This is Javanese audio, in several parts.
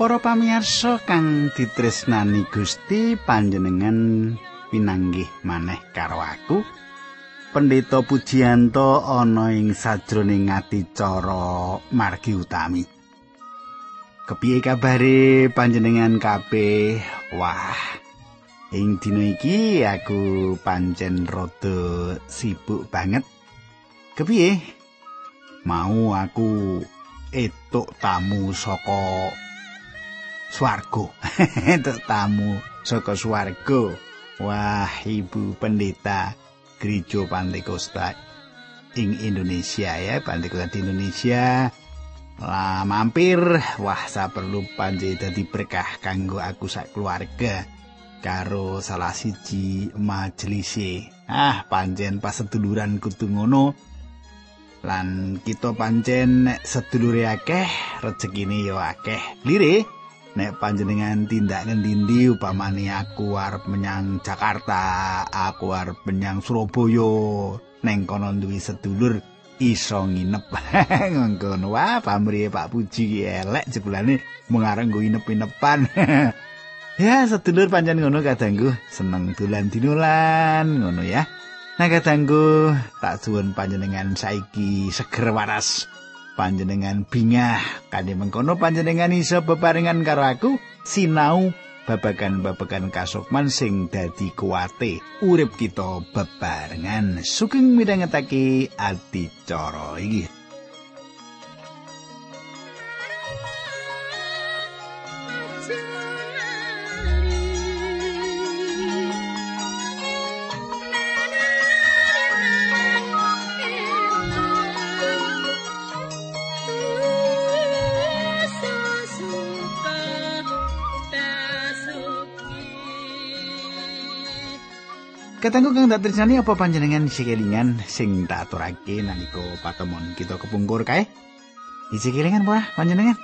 Para pamirsa kang ditresnani Gusti panjenengan pinanggih maneh karo aku. Pendeta Pujiyanto ana ing sajroning adicara margi utami. Kepiye kabare panjenengan kabeh? Wah. Ing dina iki aku pancen rada sibuk banget. Kepiye? Mau aku etuk tamu saka swarga. Tamu saka swarga. Wah, Ibu Pendeta Gereja Pantekosta ing Indonesia ya, Pantekosta di Indonesia. Lah mampir, wah saya perlu panjai dadi berkah kanggo aku sak keluarga karo salah siji majelise. Ah, panjen pas seduluran kudu ngono. Lan kita pancen sedulure akeh, rezekine ya akeh. Lire, nek panjenengan tindak ngendi upamane aku arep menyang Jakarta, aku arep menyang Surabaya, neng kono duwe sedulur iso nginep. Ngono wah pamrih Pak Puji elek jebulane mung arep nggo inep-inepan. ya sedulur pancen ngono kadangku, seneng dolan dinulan ngono ya. Nah kadangku tak suwun panjenengan saiki seger waras. Panjenengan bingah. Kanthi mengkono panjenengan iso bebarengan karo aku sinau babagan-babagan kasukman sing dadi kuwate. Urip kita bebarengan. Sugeng midhangetake adicara iki Katanggu kang dak tresnani apa panjenengan isi kelingan sing tak aturake nalika patemon kita kepungkur kae? Isi kelingan apa panjenengan?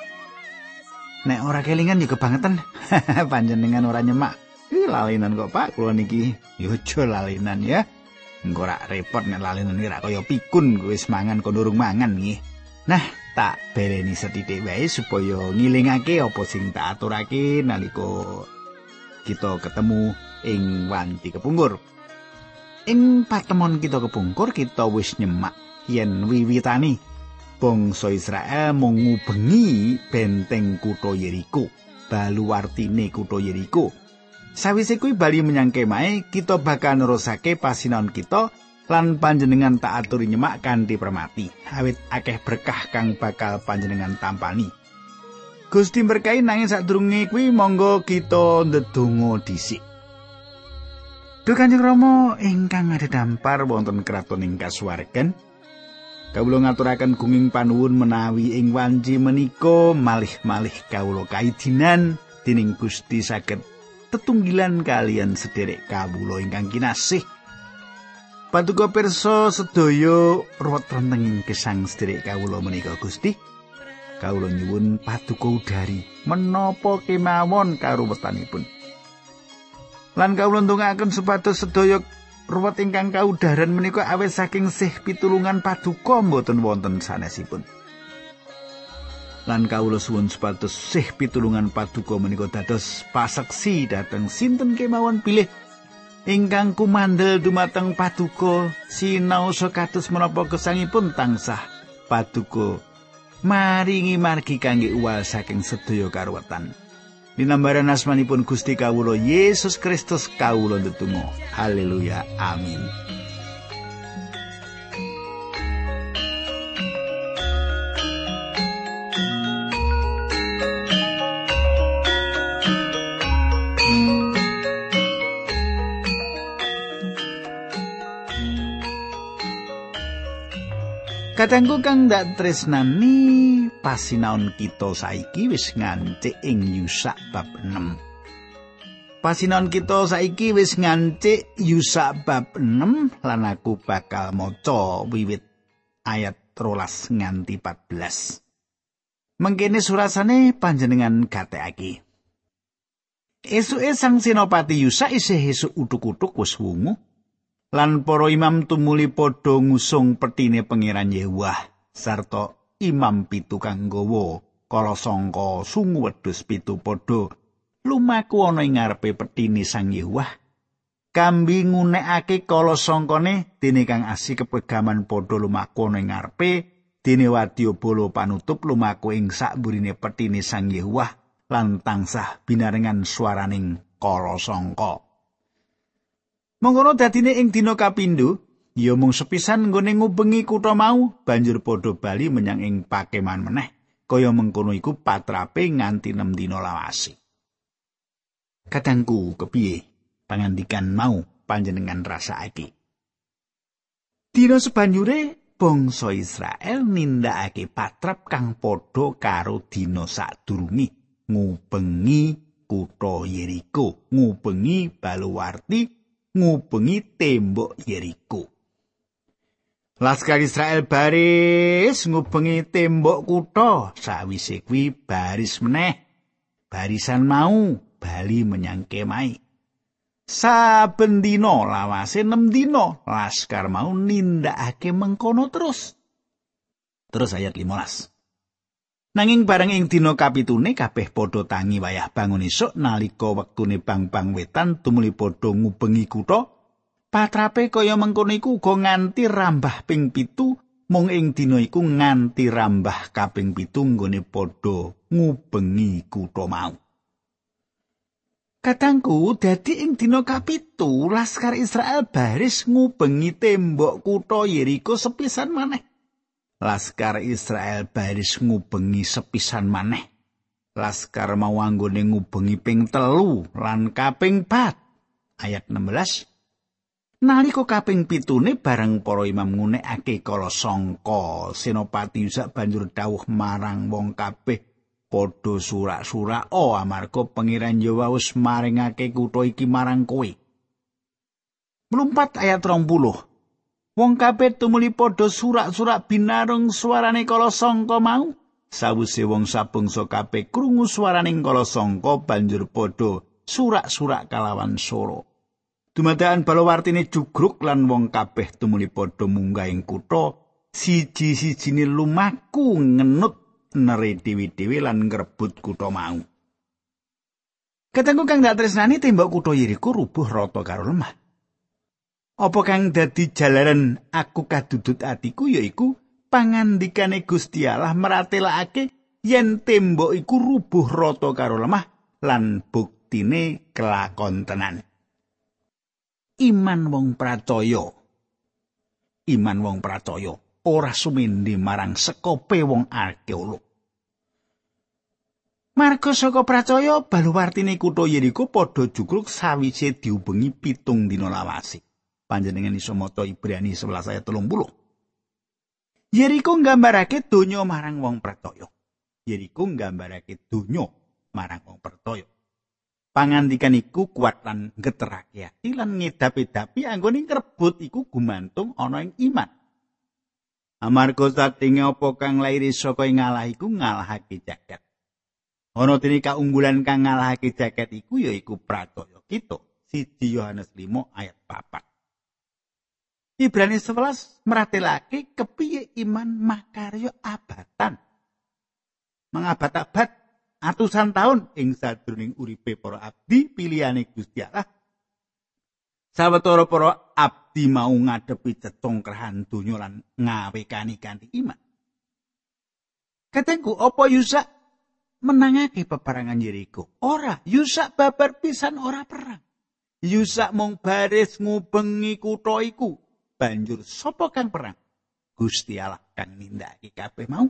Nek ora kelingan ya kebangetan. panjenengan ora nyemak. Ih lalinan kok Pak, kula niki yo aja lalinan ya. Engko ora repot nek lalinan iki ra kaya pikun wis mangan kok durung mangan nggih. Nah, tak bereni setitik wae supaya ngilingake apa sing tak aturake nalika kita ketemu ing wanti kepungkur. Ing patemon kita kepungkur kita wis nyemak yen wiwitani bangsa Israel mung ngubengi benteng kutha Yeriko, baluwartine kutha Yeriko. Sawise kuwi bali menyang kemahe, kita bakal nerusake pasinaon kita lan panjenengan tak aturi nyemak kanthi permati. Awit akeh berkah kang bakal panjenengan tampani. Gusti berkahi nanging sadurunge kuwi monggo kita ndedonga dhisik. Duh Kanjeng Rama ingkang dampar wonten kraton ing kasuwargan. Kawula ngaturaken gunging panuwun menawi ing wanci menika malih-malih kawula kaidinan dening Gusti saged tetunggilan kalian sederek kawula ingkang kinasih. Paduka pirsa sedaya ruwet rentenging gesang sederek kawula menika Gusti. Kawula nyuwun paduka udari menapa kemawon karuwetanipun. Lan kawula ndongaaken supados sedaya ruwet ingkang kaudaran menika awet saking sih pitulungan paduka mboten wonten sanesipun. Lan kawula suwun supados sih pitulungan paduka menika dados paseksi dhateng sinten kemawon pilih ingkang kumandel dumateng paduka sinau sekatus menapa gesangipun tansah paduka maringi margi kangge uwal saking sedaya karuwetan. Dinambaran asmanipun Gusti Kawulo Yesus Kristus Kawulo ndedonga. Haleluya. Amin. Kadangku kang ndak tresnani pasinaon kita saiki wis ngancik ing Yusak bab 6. Pasinaon kita saiki wis ngancik Yusak bab 6 lan aku bakal maca wiwit ayat 13 nganti 14. Mengkene surasane panjenengan gatekake. Esuke sang senopati Yusak isih esuk utuk-utuk wis wungu. lan para imam tumuli padha ngusung petine pangeran Yewah sarta imam pitu kang gawa kala sangka sungu wedhus pitu padha lumaku ana ing ngarepe petini Sang Yewah kambi ngunekake kala sangkane dene kang asih kepegaman padha lumaku ana ing ngarepe dene wadya bolo panutup lumaku ing sakburine petini Sang Yewah lan tansah binarengan swaraning kala sangka Monggono dadine ing dina kapindho ya mung sepisan nggone ngubengi kutha mau banjur padha bali menyang ing pakeman meneh kaya mengkono iku patrape nganti 6 dina lawase Kadangku kepiye pangandikan mau panjenengan rasake. Dina sebanjure bangsa Israel nindakake patrap kang padha karo dina sadurunge ngubengi kutha Yeriko, ngubengi baluwarti, ngubengi tembok Yeriko. Laskar Israel baris ngubengi tembok kutha sawise kuwi baris meneh barisan mau bali menyang kemai. Saben dina lawase 6 dina laskar mau nindakake mengkono terus. Terus ayat 15. Nanging bareng ing dina kapitune kabeh padha tangi wayah bangun esuk nalika wektune bang-bang wetan tumuli padha ngubengi kutha. Patrape kaya mengkono iku uga nganti rambah ping pitu mung ing dina iku nganti rambah kaping pitu nggone padha ngubengi kutha mau. Katangku dadi ing dina kapitu laskar Israel baris ngubengi tembok kutha Yeriko sepisan maneh. Laskar Israel baris ngubengi sepisan maneh. Laskar mau anggone ngubengi ping telu lan kaping pat. Ayat 16. Nalika kaping pitune bareng para imam ngunekake kala sangka senopati Yusak banjur dawuh marang wong kabeh padha surak-surak o oh, amarga pangeran Jawa wis maringake kutha iki marang kowe. Mlumpat ayat 20. Wong kabeh tumuli padha surak-surak binarung suarane kala sangka mau. Sawise wong sabangsa kabeh krungu swaraning kala sangka banjur padha surak-surak kalawan soro. Dumadakan balawartine jugruk lan wong kabeh tumuli padha munggah ing kutha siji-sijine lumaku ngenut neri dewi-dewi lan ngrebut kutha mau. Ketengku kang dak tresnani tembok kutha Yeriko rubuh rata karo lemah. Apa kang dadi jalaran aku kadudut atiku yaiku pangandikane Gusti Allah meratelakake yen tembok iku rubuh rata karo lemah lan buktine kelakon tenan. Iman wong pracaya. Iman wong pracaya ora sumindi marang sekope wong arkeolog. Marga saka pracaya baluwartine kutha Yeriko padha jugruk sawise diubengi pitung dina lawase. Panjenengan iso maca Ibrani 11 ayat 30. Yeriko nggambarake donya marang wong percaya. Yeriko nggambarake donya marang wong percaya. Pangandikan iku kuat lan geterake ati lan ngedapi-dapi anggone ngrebut iku gumantung ana ing iman. Amarga satinge apa kang lair saka ing ngalah iku ngalahake jagat. Ana dene kaunggulan kang ngalahake jaket iku ya iku pracaya kita. Siji Yohanes 5 ayat 4. Ibrani 11 meratelake kepiye iman makarya abatan. Mengabat-abat atusan tahun ing sadurunging uripe para abdi pilihane Gusti Allah. Sawetara para abdi mau ngadepi cecongkrahan donya lan ngawekani kanthi iman. Katengku apa Yusak menangake peperangan Yeriko. Ora, Yusak babar pisan ora perang. Yusak mung baris ngubengi kutha iku. Banjur sapa kang perang? Gusti Allah kang nindakake kabeh mau.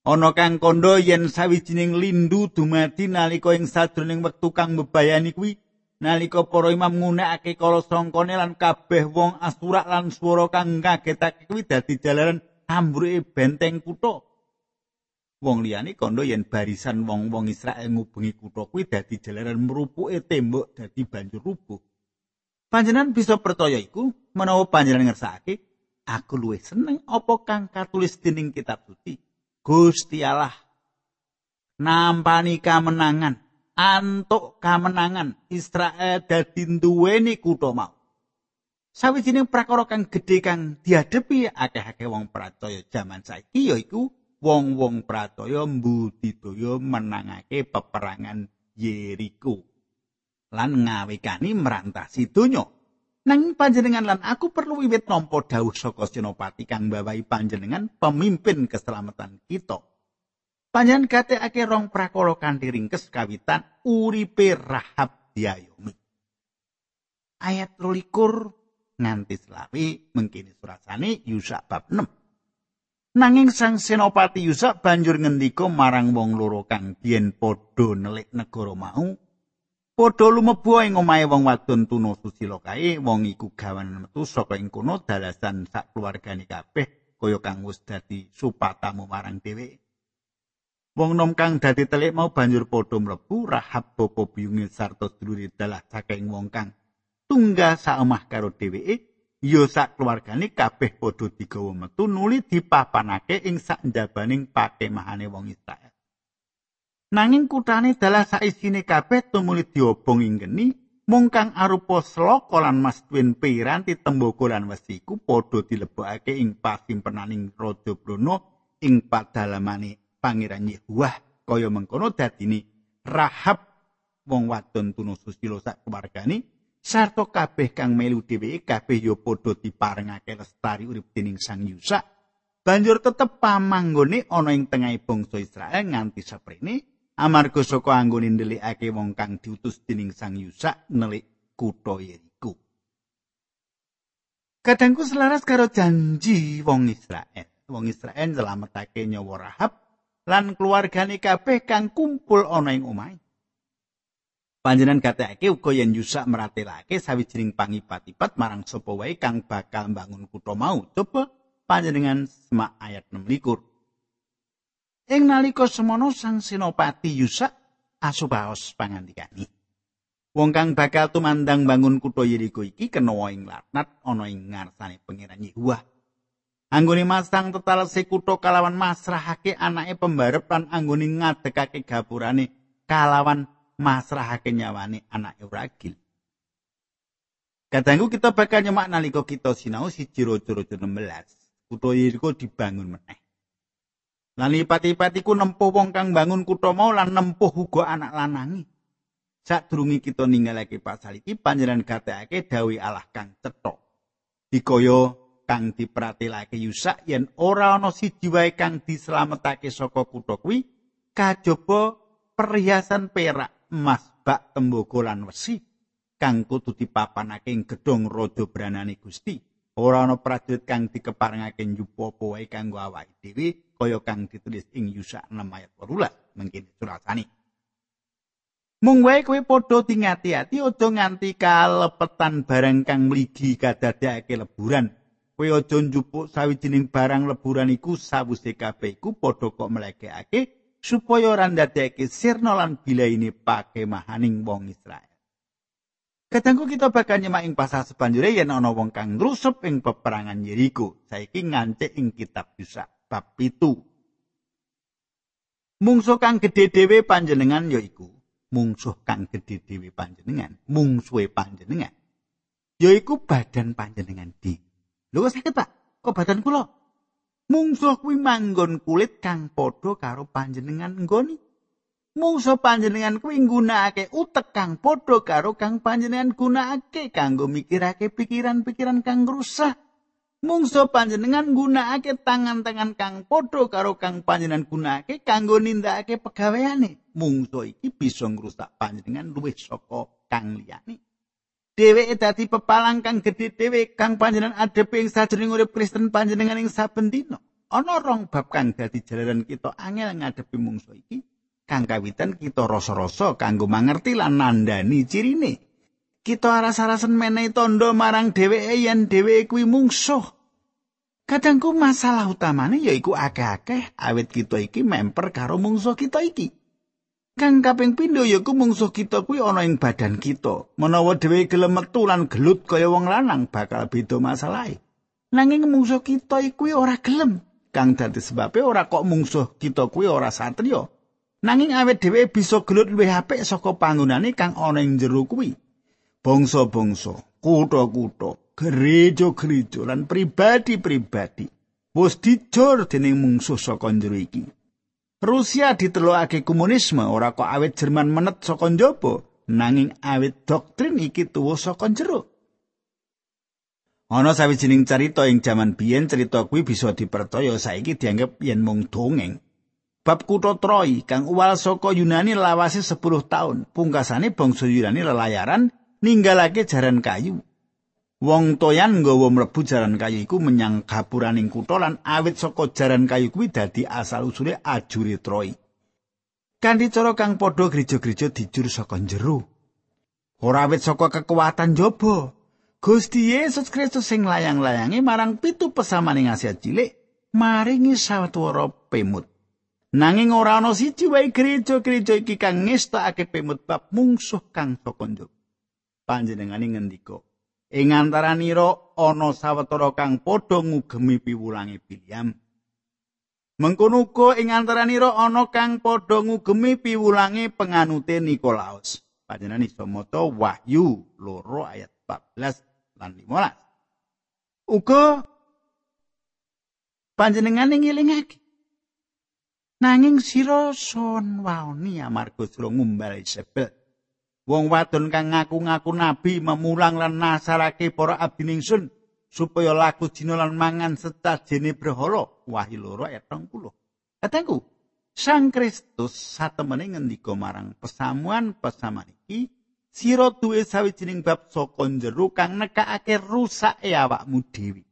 Ana kang kandha yen sawijining lindu dumadi nalika ing sadroning wektu kang mbebayani kuwi nalika para imam ngunekake kala sangkane lan kabeh wong asurak lan swara kang ngagetake kuwi dadi jalaran ambruke benteng kutha. wong liyane kandha yen barisan wong-wong Israel ngubengi kutha kuwi dadi jalaran merupuke tembok dadi banjur rubuh. Panjenengan bisa percaya iku menawa panjenengan ngersakake aku luwih seneng apa kang katulis dening kitab suci. Gusti Allah nampani kamenangan, antuk kamenangan Israel dadi duweni kutha mau. Sawijining prakara kang gedhe kang diadepi akeh-akeh wong percaya jaman saiki yaiku wong-wong pracaya mbudidaya menangake peperangan Yeriko lan ngawekani merantasi donya. Nanging panjenengan lan aku perlu wiwit nampa dawuh saka Senopati kang bawahi panjenengan pemimpin keselamatan kita. Panjenengan gatekake rong prakara kanthi ringkes kawitan uripe Rahab diayomi. Ayat 23 nganti selawi mengkini surasane Yusa bab 6. Nanging sang Senopati Yusa banjur ngendika marang wong loro kang biyen padha nelik negara mau padha lumebu ing omahe wong wadon tuna susila kae wong iku gawanan metu saka ing kono dalasan sak keluargane kabeh kaya kang wis dadi supatamu marang dhewe. Wong nom kang dadi telik mau banjur padha mlebu rahab bapa biyunge sarta sedulure dalah saking wong kang tunggal sak omah karo dheweke ya sak keluargane kabeh padha digawa metu nuli dipapanake ing sak njabaning pakemahane wong Israel Nanging kutane dalah saisine kabeh tumuli diobong ing geni, mung kang arupa sloka lan mas twin piranti tembaga lan wesi iku padha dilebokake ing pasimpenaning Raja Brono ing padalamane Pangeran Yehuwah kaya mengkono dadine Rahab wong wadon tunu susila sak keluargane sarta kabeh kang melu dheweke kabeh ya padha diparengake lestari urip dening Sang Yusa banjur tetep pamanggone ana ing tengahing bangsa Israel nganti saprene amarga saka anggone ndelikake wong kang diutus dening Sang Yusa nelik kutha Yeriko. Kadangku selaras karo janji wong Israel. Wong Israel nyelametake nyawa Rahab lan keluargane kabeh kang kumpul ana ing omahe. Panjenengan gatekake uga yen Yusa meratelake sawijining pangipat-ipat marang sapa wae kang bakal mbangun kutha mau. Coba panjenengan semak ayat 6 likur. Ing nalika semono sang Senopati Yusa asubaos pangandikani. Wong kang bakal tumandang bangun kutha Yeriko iki kena ing laknat ana ing ngarsane pangeran Yehuwa. Anggone masang tetal se kutha kalawan masrahake anake pembarep lan anggone ngadekake gapurane kalawan masrahake nyawane anake ragil. Kadangku kita bakal nyemak nalika kita sinau siji rojo-rojo 16. Kutha Yeriko dibangun meneh. Lan lipat-lipat iku nempuh wong kang bangun kutha mau lan nempuh uga anak lanangi. Sadurunge kita ninggalake pasal iki panjenengan gatekake dawuh Allah kang cetha. Dikaya kang dipratelake Yusak yen ora ana siji wae kang dislametake saka kutha kuwi kajaba perhiasan perak, emas, bak, tembaga lan wesi kang kudu dipapanake ing gedhong raja branane Gusti. Ora ana prajurit kang dikeparengake nyupo wae kanggo awake dhewe kaya kang ditulis ing Yusa 6 ayat 18 mungkin surasane. Mung wae kowe padha dingati-ati aja nganti kalepetan barang kang mligi kadadekake leburan. Kowe aja njupuk sawijining barang leburan iku sawise kabeh iku padha kok mlekekake supaya ora ndadekake sirna lan bilaine pakemahaning wong Israel. Kadangku kita bakal nyemak ing pasal sebanjure yen ana wong kang ngrusep ing peperangan Yeriko. Saiki ngancik ing kitab Yusa. Bab pitu. Mungsuh kang gedhe dhewe panjenengan yaiku mungsuh kang gedhe dhewe panjenengan, mungsuhe panjenengan yaiku badan panjenengan di. Lho sakit Pak, kok badan kula? Mungsuh kuwi manggon kulit kang padha karo panjenengan nggoni. Mungsuh panjenengan kuwi nggunakake utek kang padha karo kang panjenengan gunakake kanggo mikirake pikiran-pikiran kang rusak. Mungso panjenengan nggunakake tangan-tangan kang padha karo kang panjenengan gunakake kanggo nindakake pegaweane. Mungso iki bisa ngrusak panjenengan luwih saka kang liyane. Dheweke dadi pepalang kang gedhe dhewe kang panjenengan adepe ing sajroning urip Kristen panjenengan ing saben dina. Ana rong bab kang dadi jalaran kita angel ngadepi mungso iki. Kang kawitan kita rasa-rasa kanggo mangerti lan nandani cirine kita aras-arasen menehi tondo marang dheweke yen dheweke kuwi mungsuh. Kadangku masalah utamane yaiku akeh-akeh awit kita iki memper karo mungsuh kita iki. Kang kaping pindho yaiku mungsuh kita kuwi ana ing badan kita. Menawa dheweke gelem metu lan gelut kaya wong lanang bakal beda masalahe. Nanging mungsuh kita kuwi ora gelem. Kang dadi sebabe ora kok mungsuh kita kuwi ora satriya. Nanging awet dhewe bisa gelut luwih apik saka panggonane kang ana ing jero kuwi. Bangsa-bangsa, kutha-kutha, gereja-gereja lan pribadi-pribadi wis dijur dening mungsuh saka njero iki. Rusia ditelokake komunisme ora kok awet Jerman menet saka njaba, nanging awet doktrin iki tuwa saka njero. Ana sawijining carita ing jaman biyen cerita kuwi bisa dipercaya saiki dianggep yen mung dongeng. Bab kutha Troy kang uwal saka Yunani lawase 10 taun. Pungkasane bangsa Yunani lelayaran ninggalake jaran kayu. Wong toyan nggawa mlebu jaran kayu iku menyang gapuraning kutha lan awit saka jaran kayu kuwi dadi asal usule ajure Troy. Kanthi cara kang padha gereja-gereja dijur saka jero. Ora awit saka kekuatan jaba. Gusti Yesus Kristus sing layang-layangi marang pitu pesamaning Asia cilik maringi sawetara pemut. Nanging ora ana siji wae gereja-gereja iki kang ngestake pemut bab mungsuh kang saka njaba. Panjenengane ngendika, ing antaranira ana sawetara kang padha ngugemi piwulange Biliam. Mengkono uga ing antaranira ana kang padha ngugemi piwulange penganute Nikolaus. Panjenengan iso maca Wahyu loro ayat 14 lan 15. Uga panjenengane ngilingake Nanging sira son waoni amarga sira ngumbal Isabel. Wong wadon kang ngaku-ngaku nabi memulang lan nasarake para abdi ningsun supaya laku dina lan mangan setajene berhala. Wahyu loro ayat 20 katengku Sang Kristus satemene ngendika marang pesamuan pesaman iki sira duwe sawijining bab saka jero kang nekakake rusake awakmu dhewe.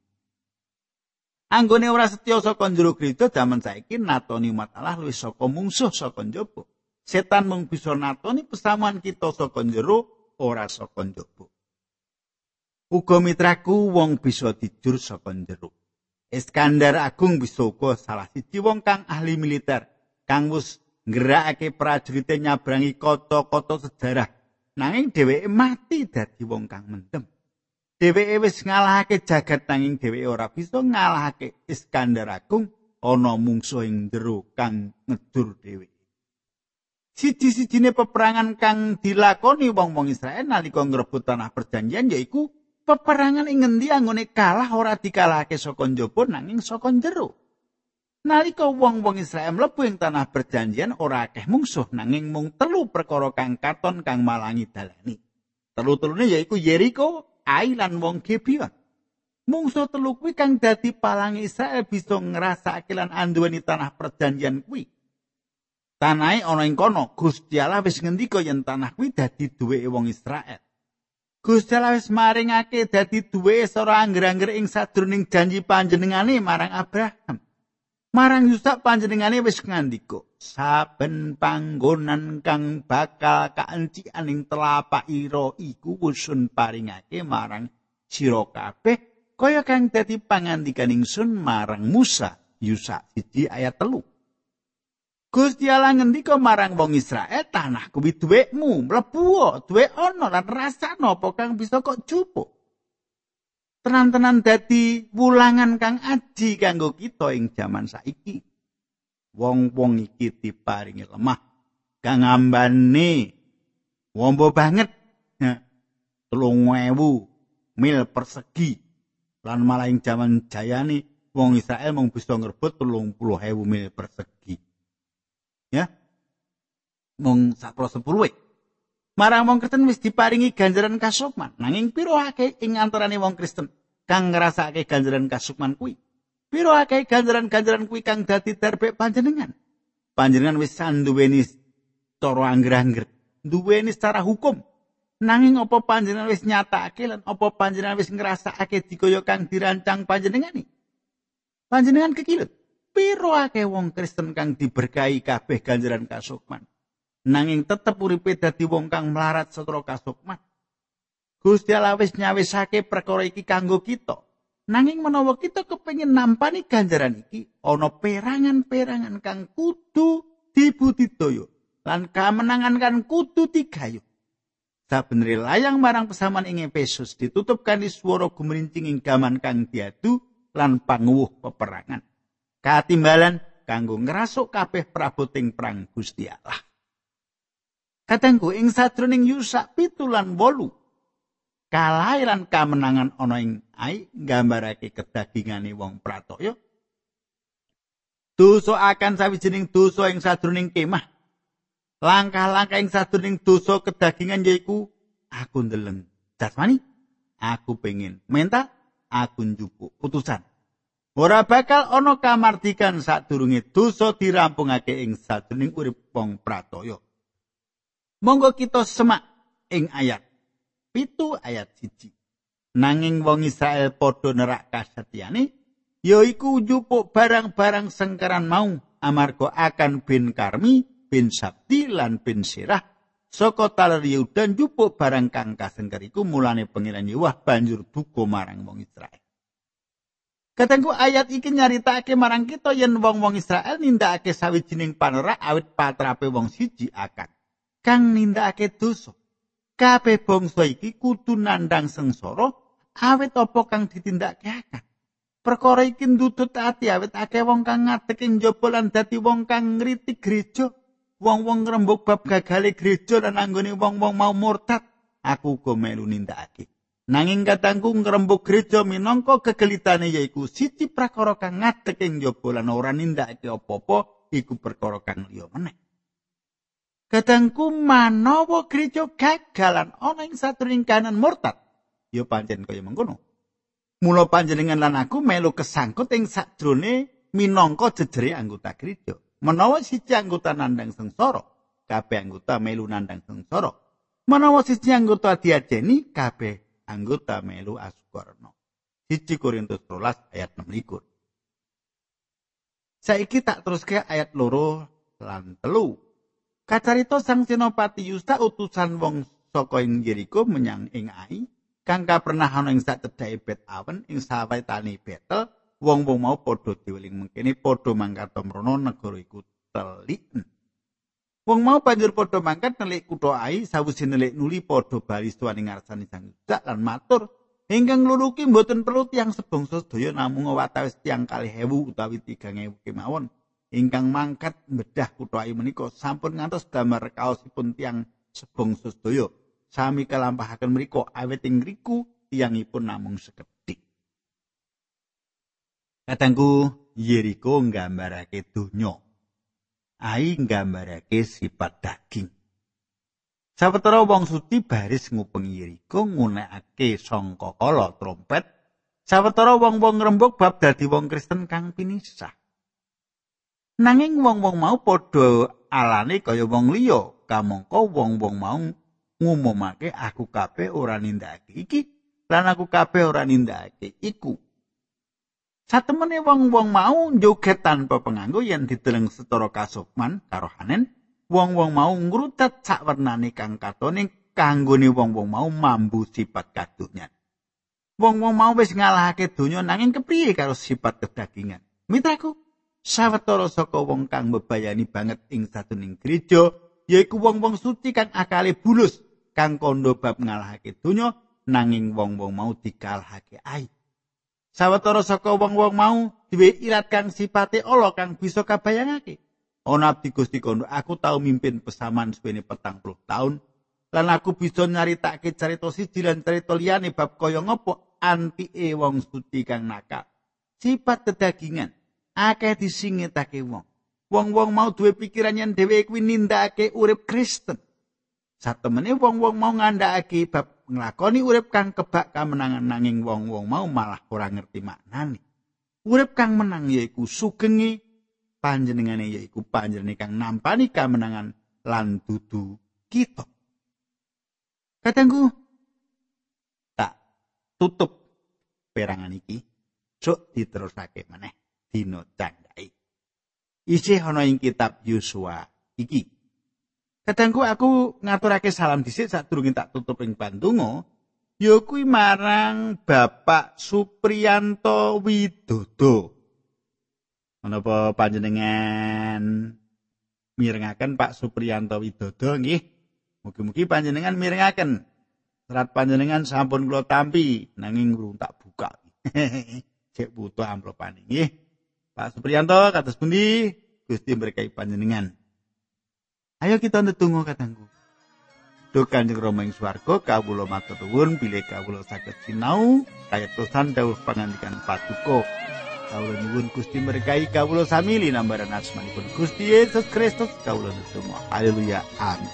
Anggone ora setya saka jero gereja jaman saiki natoni umat Allah luwih saka mungsuh saka njaba setan mung bisa natoni pesamuan kita saka jero ora saka njaba. Uga mitraku wong bisa dijur saka jero. Iskandar Agung bisa uga salah siji wong kang ahli militer kang wis nggerakake prajurite nyabrangi kota-kota sejarah. Nanging dheweke mati dadi wong kang mendem. Dheweke wis ngalahake jagat nanging dheweke ora bisa ngalahake Iskandar Agung ana mungsuh ing jero kang ngedur dheweke. Siji-sijine peperangan kang dilakoni wong-wong Israel nalika ngrebut tanah perjanjian yaiku peperangan ing ngendi anggone kalah ora dikalahke saka njaba nanging saka jero. Nalika wong-wong Israel mlebu ing tanah perjanjian ora akeh mungsuh nanging mung telu perkara kang katon kang malangi dalani. Telu-telune yaiku Yeriko, Ai lan wong Gibeon. Mungsuh telu kuwi kang dadi palangi Israel bisa ngrasake lan anduweni tanah perjanjian kuwi. Tanahe ana ing kono, Gusti Allah wis ngendika yen tanah kuwi dadi duweke wong Israel. Gusti Allah wis maringake dadi duwe sora angger-angger ing sadroning janji panjenengane marang Abraham. Marang Yusak panjenengane wis ngandika, saben panggonan kang bakal kaancian ing telapak ira iku wusun paringake marang sira kabeh kaya kang dadi pangandikan ingsun marang Musa. Yusak 1 ayat telu. Gusti Allah ngendika marang wong Israel, tanah kuwi duwekmu, mlebu duwe ana lan rasane apa kang bisa kok jupuk. Tenan-tenan dadi wulangan kang aji kanggo kita ing jaman saiki. Wong-wong iki diparingi lemah kang ambane wombo banget. Telung ewu mil persegi lan malah ing jaman jayane wong Israel mung bisa ngrebut telung puluh ewu mil persegi. Ya. Mung sapro sepuluh marang wong Kristen wis diparingi ganjaran kasukman. Nanging piro akeh ing antarane wong Kristen kang ngrasake ganjaran kasukman kuwi? Piro akeh ganjaran-ganjaran kuwi kang dadi terbe panjenengan? Panjenengan wis sanduweni cara angger-angger duweni secara hukum. Nanging apa panjenengan wis nyatakake lan apa panjenengan wis ngrasakake dikaya kang dirancang panjenengan panjenengan kekilut piro akeh wong Kristen kang diberkahi kabeh ganjaran kasukman? Nanging tetep uripe dadi wong kang melarat setra kasukman. Gusti Allah wis nyawisake perkara iki kanggo kita. Nanging menawa kita kepengin nampani ganjaran iki ana perangan-perangan kang kudu dibudidaya lan kamenangan kan kudu digayu sabenere layang marang pesaman ing Efesus ditutup kanthi swara gumrincing ing gaman kang diadu lan panguwuh peperangan katimbalan kanggo ngrasuk kabeh praboting perang Gusti Allah. Katengku ing sadroning Yusak pitulan wolu kalahiran kamenangan ana ing ai nggambarake kedagingane wong pratoya Dosa akan sawijining dosa ing sadurunging kemah. Langkah-langkah ing sadurunging dosa kedagingan yaiku aku ndeleng jasmani, aku pengin mental, aku njupuk putusan. Ora bakal ana kamardikan sadurunge dosa dirampungake ing sadurunging urip wong pratoya. Monggo kita semak ing ayat pitu ayat siji. Nanging wong Israel padha nerak kasetyane yaiku njupuk barang-barang sengkeran mau amarga akan bin karmi, bin sabti lan bin sirah saka taler Yehuda njupuk barang kang kasengker iku mulane pengiran Yewah banjur duka marang wong Israel. Katengku ayat iki nyaritake marang kita yen wong-wong Israel nindakake sawijining panerak awit patrape wong siji akan kang nindakake dosa. Kabeh bangsa iki kudu nandang sengsara awit apa kang ditindakake akan. Perkara iki ndutut ati awit akeh wong kang ngadeg ing njaba lan dadi wong kang ngritik gereja. Wong-wong ngrembug bab gagale gereja lan anggone wong-wong mau murtad. Aku uga melu nindakake. Nanging katangku ngrembug gereja minangka kegelitane yaiku siji prakara kang ngadeg ing njaba lan ora nindakake apa-apa iku perkara kang liya meneh. Katangku manawa gereja gagalan ana ing satring kanan murtad, ya pancen kaya mengkono. Mula panjenengan lan aku melu kesangkut ing sakjroning minangka jejere anggota gereja. Menawa siji anggota nandang sengsara, kabeh anggota melu nandang sengsara. Menawa siji anggota diajeni, kabeh anggota melu asukarna. Siji Korintus 13 ayat 6 Saiki tak teruske ayat loro lan telu. Kacarita sang Senopati Yusta utusan wong saka ing Jeriko menyang ing Ai, kang pernah ana ing sak cedhake Bet Awen ing sawetane Betel, wong-wong mau padha diweling mengkene padha mangkat mrono negara iku teliken. Wong mau banjur padha mangkat nelik kutha Ai sawise nelik nuli padha bali suwane ngarsane Sang Yuda lan matur. Ingkang luluki mboten perlu tiang sebangsa sedaya namung watawis tiang kalih ewu utawi tigang ewu kemawon. Ingkang mangkat bedah kutha Ai menika sampun ngantos damar kaosipun tiang sebangsa sedaya. Sami kalampahaken mriku awet ing ngriku tiyangipun namung sekedhik. Katangku Yeriko nggambarake donya ai nggambarake sifat daging. Sawetara wong suci baris ngupengi Yeriko ngunekake sangka kala trompet. Sawetara wong-wong ngrembug bab dadi wong Kristen kang pinisah. Nanging wong-wong mau padha alane kaya wong liya, kamangka wong-wong mau ngumumake aku kabeh ora nindakake iki lan aku kabeh ora nindakake iku. Satemene wong-wong mau joget tanpa penganggo yen dideleng setara kasukman karo hanen, wong-wong mau ngrutet sakwernane kang katone kanggone wong-wong mau mambu sifat kadunyan. Wong-wong mau wis ngalahake donya nanging kepriye karo sifat kedagingan? Mitraku, sawetara saka wong kang mbebayani banget ing satuning gereja yaiku wong-wong suci kang akale bulus kang kondo bab ngalahake donya nanging wong-wong mau dikalahake aib. Sawetara saka wong-wong mau duwe irat kang sipate ala kang bisa kabayangake. Ana abdi Gusti kono aku tau mimpin pesaman suwene petang puluh taun lan aku bisa nyaritake carita siji lan carita liyane bab kaya ngopo antike wong suci kang nakal. Sifat kedagingan akeh disingetake wong. Wong-wong mau duwe pikiran yen dheweke kuwi nindakake urip Kristen. Satemene wong-wong mau ngandhakake bab nglakoni urip kang kebak kamenangan nanging wong-wong mau malah ora ngerti maknane. Urip kang menang yaiku sugenge panjenengane yaiku panjenengane kang nampani kamenangan lan dudu kita. Katengku tak tutup perangan iki sok diterusake maneh dina candai. Isih ana ing kitab Yosua iki. Kadangku aku ngaturake salam dhisik sadurunge tak tutup ing Bandungo, ya kuwi marang Bapak Supriyanto Widodo. Menapa panjenengan mirengaken Pak Supriyanto Widodo nggih? Mugi-mugi panjenengan mirengaken. Serat panjenengan sampun kula tampi nanging urung tak buka. Cek butuh amplopane nggih. Pak Supriyanto kados pundi? Gusti berkahi panjenengan. Ayo kita ndedonga katangku. Duh Kanjeng Rama ing swarga kawula matur nuwun bilih kawula saged sinau kaya tosan dawuh pangandikan Paduka. Kawula nyuwun Gusti berkahi kawula sami linambaran asmanipun Gusti Yesus Kristus kawula nutung. Haleluya. Amin.